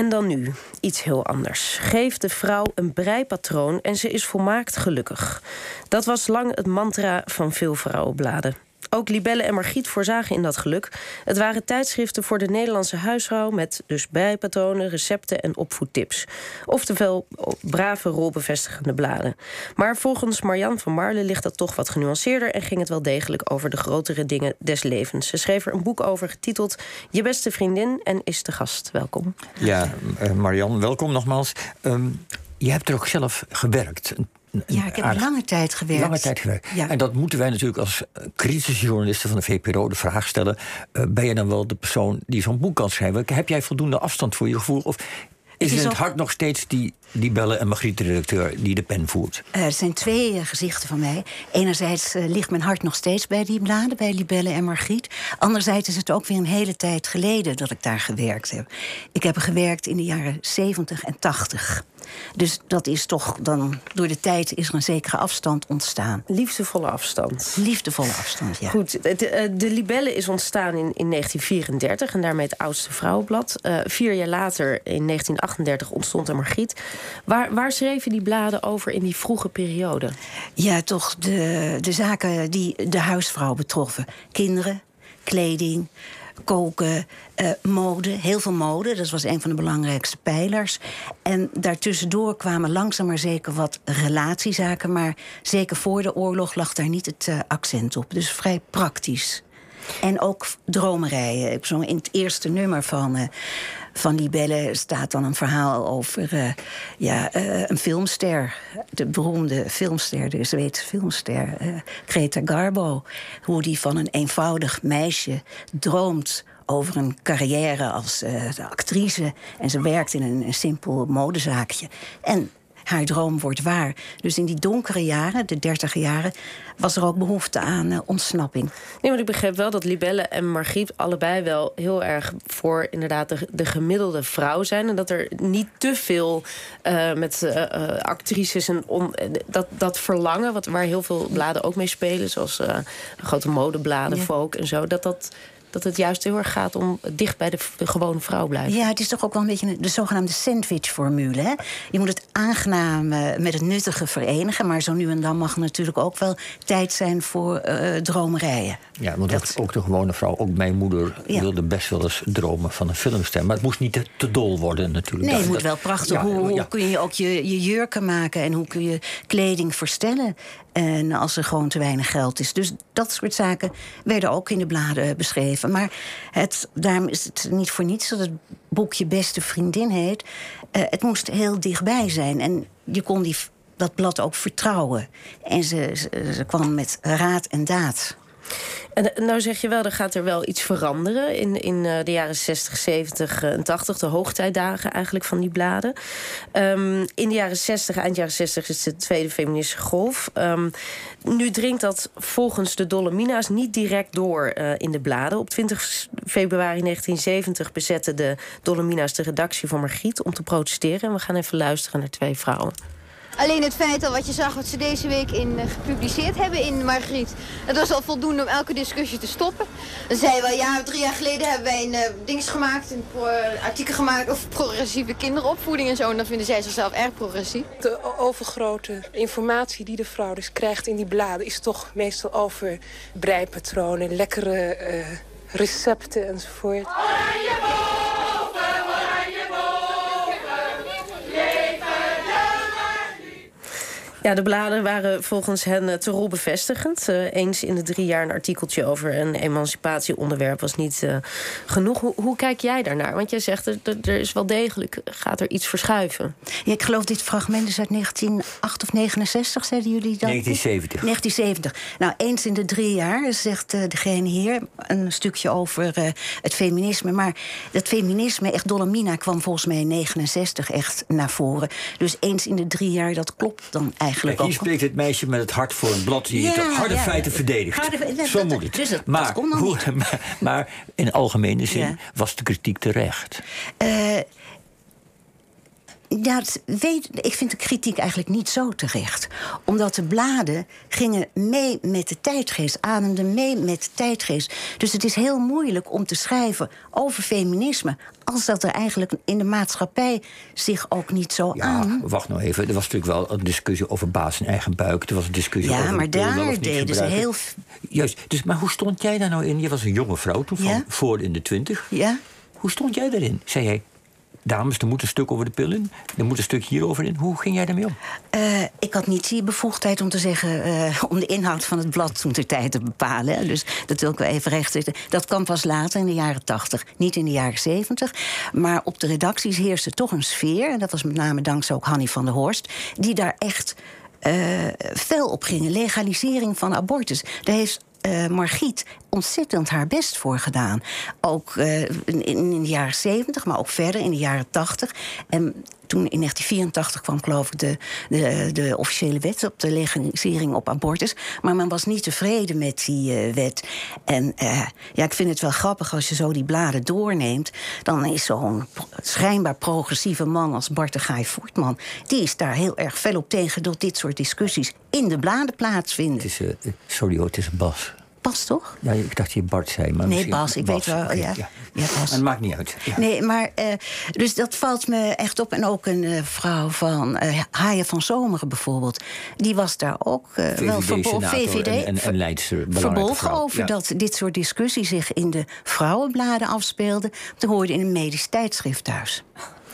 En dan nu, iets heel anders. Geef de vrouw een breipatroon en ze is volmaakt gelukkig. Dat was lang het mantra van veel vrouwenbladen. Ook Libelle en Margriet voorzagen in dat geluk. Het waren tijdschriften voor de Nederlandse huisvrouw... met dus bijpatronen, recepten en opvoedtips. Oftewel brave, rolbevestigende bladen. Maar volgens Marianne van Marle ligt dat toch wat genuanceerder... en ging het wel degelijk over de grotere dingen des levens. Ze schreef er een boek over getiteld Je beste vriendin... en is de gast. Welkom. Ja, uh, Marianne, welkom nogmaals. Um, je hebt er ook zelf gewerkt, ja, ik heb aardig, lange tijd gewerkt. Lange tijd gewerkt. Ja. En dat moeten wij natuurlijk als eh, kritische journalisten van de VPRO de vraag stellen: uh, ben je dan wel de persoon die zo'n boek kan schrijven? Heb jij voldoende afstand voor je gevoel? Of is, het, het hart nog steeds die, die Belle en Margriet, de redacteur, die de pen voert? Er zijn twee uh, gezichten van mij. Enerzijds uh, ligt mijn hart nog steeds bij die bladen, bij Libelle en Margriet. Anderzijds is het ook weer een hele tijd geleden dat ik daar gewerkt heb. Ik heb gewerkt in de jaren 70 en 80. Dus dat is toch dan, door de tijd is er een zekere afstand ontstaan. Liefdevolle afstand. Liefdevolle afstand, ja. Goed, de, eh, de Libelle is ontstaan in, in 1934 en daarmee het oudste vrouwenblad. Uh, vier jaar later, in 1938, ontstond er Margriet. Waar, waar schreven die bladen over in die vroege periode? Ja, toch de, de zaken die de huisvrouw betroffen. Kinderen, kleding, koken, uh, mode, heel veel mode. Dat was een van de belangrijkste pijlers. En daartussendoor kwamen langzaam maar zeker wat relatiezaken. Maar zeker voor de oorlog lag daar niet het uh, accent op. Dus vrij praktisch. En ook dromerijen. Ik in het eerste nummer van, uh, van Libelle staat dan een verhaal over uh, ja, uh, een filmster. De beroemde filmster, de Zweedse filmster, Greta Garbo. Hoe die van een eenvoudig meisje droomt over een carrière als actrice. En ze werkt in een, een simpel modezaakje. En haar droom wordt waar. Dus in die donkere jaren, de dertiger jaren, was er ook behoefte aan uh, ontsnapping. Nee, maar ik begreep wel dat Libelle en Margriet allebei wel heel erg voor inderdaad de, de gemiddelde vrouw zijn. En dat er niet te veel uh, met uh, actrices en on, dat, dat verlangen, wat, waar heel veel bladen ook mee spelen, zoals grote modebladen, ja. folk en zo, dat dat dat het juist heel erg gaat om dicht bij de, gewone vrouw blijven. Ja, het is toch ook wel een beetje de zogenaamde sandwich-formule. Je moet het aangename met het nuttige verenigen. Maar zo nu en dan mag er natuurlijk ook wel tijd zijn voor uh, dromerijen. Ja, want dat... ook de gewone vrouw, ook mijn moeder ja. wilde best wel eens dromen van een filmster. Maar het moest niet te, te dol worden natuurlijk. Nee, het moet wel prachtig. Ja, hoe, hoe kun je ook je, je jurken maken en hoe kun je kleding verstellen? En als er gewoon te weinig geld is. Dus dat soort zaken werden ook in de bladen beschreven. Maar het, daarom is het niet voor niets dat het boekje Beste Vriendin heet. Uh, het moest heel dichtbij zijn. En je kon die, dat blad ook vertrouwen. En ze, ze kwam met raad en daad. En nou zeg je wel, er gaat er wel iets veranderen in, in uh, de jaren 60, 70 en 80, de hoogtijdagen eigenlijk van die bladen. Um, in de jaren 60, eind jaren 60 is de tweede feministische golf. Um, nu dringt dat volgens de Dolomina's niet direct door in de bladen. Op 20 februari 1970 bezetten de Dolomina's de redactie van Margriet om te protesteren. En we gaan even luisteren naar twee vrouwen. Alleen het feit al wat je zag wat ze deze week in, uh, gepubliceerd hebben in Margriet. Dat was al voldoende om elke discussie te stoppen. Dan zei wel, ja, drie jaar geleden hebben wij een dings gemaakt, een uh, artikel gemaakt over progressieve kinderopvoeding en zo. En dan vinden zij zichzelf erg progressief. De overgrote informatie die de vrouw dus krijgt in die bladen is toch meestal over breipatronen, lekkere recepten enzovoort. Ja, de bladen waren volgens hen uh, te rolbevestigend. Uh, eens in de drie jaar een artikeltje over een emancipatieonderwerp was niet uh, genoeg. Hoe, hoe, kijk jij daarnaar? Want jij zegt, er, er is wel degelijk, gaat er iets verschuiven. Ja, ik geloof dit fragment is uit 1908 of 69, zeiden jullie dat? 1970. 1970. Nou, eens in de drie jaar, zegt degene hier, een stukje over het feminisme. Maar dat feminisme, echt Dolomina, kwam volgens mij in 69 echt naar voren. Dus eens in de drie jaar, dat klopt dan eigenlijk eigenlijk Kijk, hier spreekt het meisje met het hart voor een blad die ja, het harde ja, feiten verdedigt. Harde, Zo moet het. Dus dat, maar, dat hoe, maar, maar, in algemene zin was de kritiek terecht. Uh, Ja, weet, ik vind de kritiek eigenlijk niet zo terecht. Omdat de bladen gingen mee met de tijdgeest, ademden mee met de tijdgeest. Dus het is heel moeilijk om te schrijven over feminisme... als dat er eigenlijk in de maatschappij zich ook niet zo ja, aan... wacht nou even. Er was natuurlijk wel een discussie over baas en eigen buik. Er was een discussie ja, over... maar daar deden ze heel... Juist. Dus, maar hoe stond jij daar nou in? Je was een jonge vrouw toen, van Ja. voor in de twintig. Ja? Hoe stond jij daarin? Zei jij, dames, er moet een stuk over de pillen... er moet een stuk hierover in. Hoe ging jij daarmee om? Eh, ik had niet die bevoegdheid om te zeggen... eh, om de inhoud van het blad toen ter tijd te bepalen. Dus dat wil ik wel even recht zitten. Dat kwam pas later in de jaren tachtig, niet in de jaren zeventig. Maar op de redacties heerste toch een sfeer... en dat was met name dankzij ook Hanny van der Horst... die daar echt eh fel op gingen. Legalisering van abortus. Daar heeft eh, Margriet ontzettend haar best voor gedaan. Ook eh, in, in de jaren 70, maar ook verder in de jaren 80. En toen in 1984 kwam, geloof ik, de, de, de officiële wet op de legalisering op abortus. Maar men was niet tevreden met die eh, wet. En eh, ja, ik vind het wel grappig als je zo die bladen doorneemt. Dan is zo'n schijnbaar progressieve man als Bart de Gaai Voertman. die is daar heel erg fel op tegen dat dit soort discussies in de bladen plaatsvinden. Het is, eh, sorry hoor, het is Bas. Pas toch? Ja, ik dacht je Bart zei. Maar Nee, Bas, ik weet wel, ja. Ja, Bas. Het maakt niet uit. Ja. Nee, maar eh, dus dat valt me echt op. En ook een eh, vrouw van eh Haaien van Zomeren bijvoorbeeld. Die was daar ook wel verbolgen. VVD-senator en, en, leidster, verbolgen over dat dit soort discussies zich in de vrouwenbladen afspeelden. Dat hoorde in een medisch tijdschrift thuis.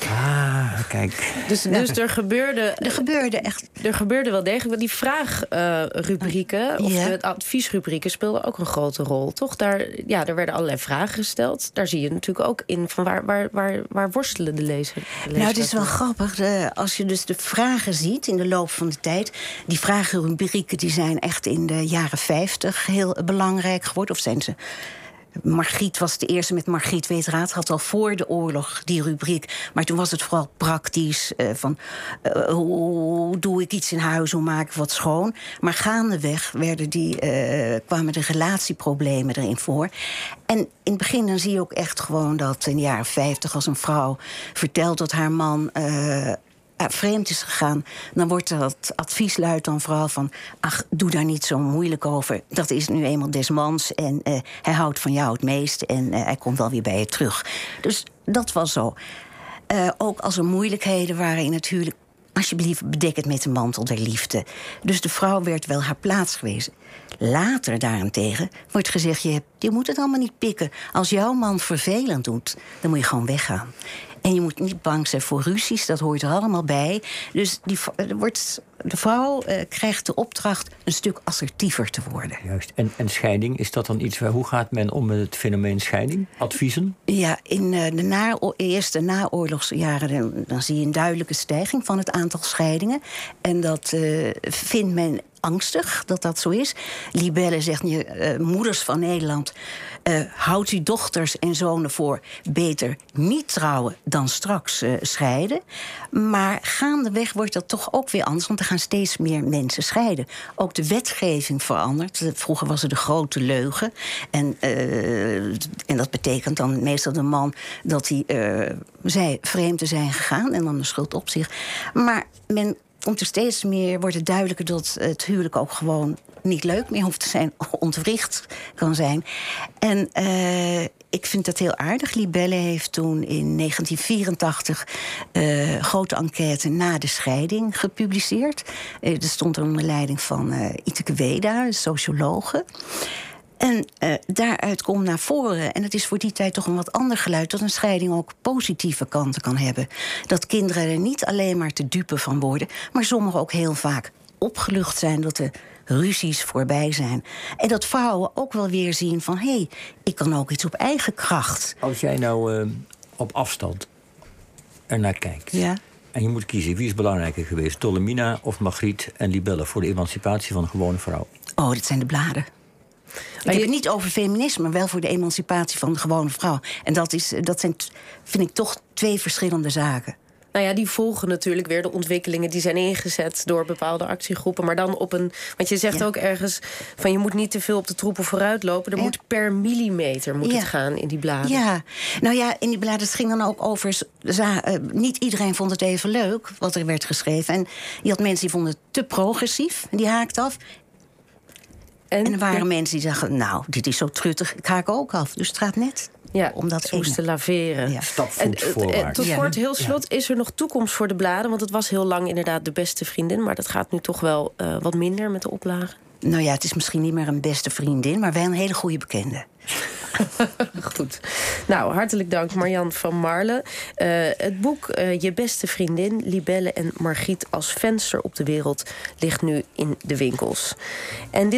Ah, kijk. Dus, dus er gebeurde... Er gebeurde echt. Er gebeurde wel degelijk. Die vraagrubrieken, of Ja. de adviesrubrieken, speelden ook een grote rol. Toch? Daar, ja, er werden allerlei vragen gesteld. Daar zie je natuurlijk ook in van waar, waar, waar, waar worstelen de lezer. de Nou, het is wel grappig. De- als je dus de vragen ziet in de loop van de tijd. Die vragenrubrieken die zijn echt in de jaren 50 heel belangrijk geworden. Of zijn ze. Margriet was de eerste met Margriet Weet Raad. Had al voor de oorlog die rubriek. Maar toen was het vooral praktisch. eh, van eh, hoe doe ik iets in huis? Hoe maak ik wat schoon? Maar gaandeweg werden die, eh, kwamen de relatieproblemen erin voor. En in het begin dan zie je ook echt gewoon dat in de jaren 50 als een vrouw vertelt dat haar man. Eh, vreemd is gegaan, dan wordt dat advies luidt dan vooral van... ach, doe daar niet zo moeilijk over. Dat is nu eenmaal desmans en eh, hij houdt van jou het meest... en eh, hij komt wel weer bij je terug. Dus dat was zo. Ook als er moeilijkheden waren in het huwelijk... alsjeblieft, bedek het met de mantel der liefde. Dus de vrouw werd wel haar plaats gewezen. Later daarentegen wordt gezegd... Je, je moet het allemaal niet pikken. Als jouw man vervelend doet, dan moet je gewoon weggaan. En je moet niet bang zijn voor ruzies, dat hoort er allemaal bij. Dus die, er wordt, de vrouw eh, krijgt de opdracht een stuk assertiever te worden. Juist. En, en scheiding, is dat dan iets waar... Hoe gaat men om met het fenomeen scheiding? Adviezen? Ja, in eh, de na eerste naoorlogsjaren dan, dan zie je een duidelijke stijging van het aantal scheidingen. En dat eh, vindt men angstig dat dat zo is. Libelle zegt, je, eh, moeders van Nederland, eh houdt uw dochters en zonen voor beter niet trouwen dan straks eh, scheiden. Maar gaandeweg wordt dat toch ook weer anders, want er gaan steeds meer mensen scheiden. Ook de wetgeving verandert. Vroeger was er de grote leugen. En, en dat betekent dan meestal de man dat hij zei vreemd te zijn gegaan en dan de schuld op zich. Maar men komt er steeds meer, wordt het duidelijker dat het huwelijk ook gewoon niet leuk meer hoeft te zijn, ontwricht kan zijn. En eh, ik vind dat heel aardig. Libelle heeft toen in 1984 eh grote enquête na de scheiding gepubliceerd. Eh, dat stond onder leiding van eh Iteke Weda, een sociologe. En eh, daaruit komt naar voren, en het is voor die tijd toch een wat ander geluid, dat een scheiding ook positieve kanten kan hebben. Dat kinderen er niet alleen maar te dupe van worden, maar sommigen ook heel vaak opgelucht zijn dat de ruzies voorbij zijn. En dat vrouwen ook wel weer zien van hé, hey, ik kan ook iets op eigen kracht. Als jij nou eh, op afstand ernaar kijkt... Ja. en je moet kiezen, wie is belangrijker geweest? Tollemina of Margriet en Libelle... voor de emancipatie van de gewone vrouw? Oh, dat zijn de bladen. Ik heb het niet over feminisme, maar wel voor de emancipatie van de gewone vrouw. En dat, is, dat zijn, vind ik toch twee verschillende zaken. Nou ja, die volgen natuurlijk weer de ontwikkelingen die zijn ingezet door bepaalde actiegroepen. Maar dan op een. Want je zegt ook ergens van je moet niet te veel op de troepen vooruitlopen. Er moet per millimeter moet het gaan in die bladen. Ja, nou ja, in die bladen het ging dan ook over. Uh, niet iedereen vond het even leuk wat er werd geschreven. En je had mensen die vonden het te progressief. En die haakt af. En, er waren mensen die dachten, nou, dit is zo truttig, ik haak ook af. Dus het gaat net ja, om dat moesten laveren. Ja. Stapvoet eh, voorwaarts. Tot kort, heel slot, is er nog toekomst voor de bladen? Want het was heel lang inderdaad de beste vriendin... maar dat gaat nu toch wel uh, wat minder met de oplagen. Nou ja, het is misschien niet meer een beste vriendin... maar wel een hele goede bekende. Goed. Nou, hartelijk dank Marjan van Marle. Uh, het boek uh, Je beste vriendin, Libelle en Margriet als venster op de wereld... ligt nu in de winkels. En dit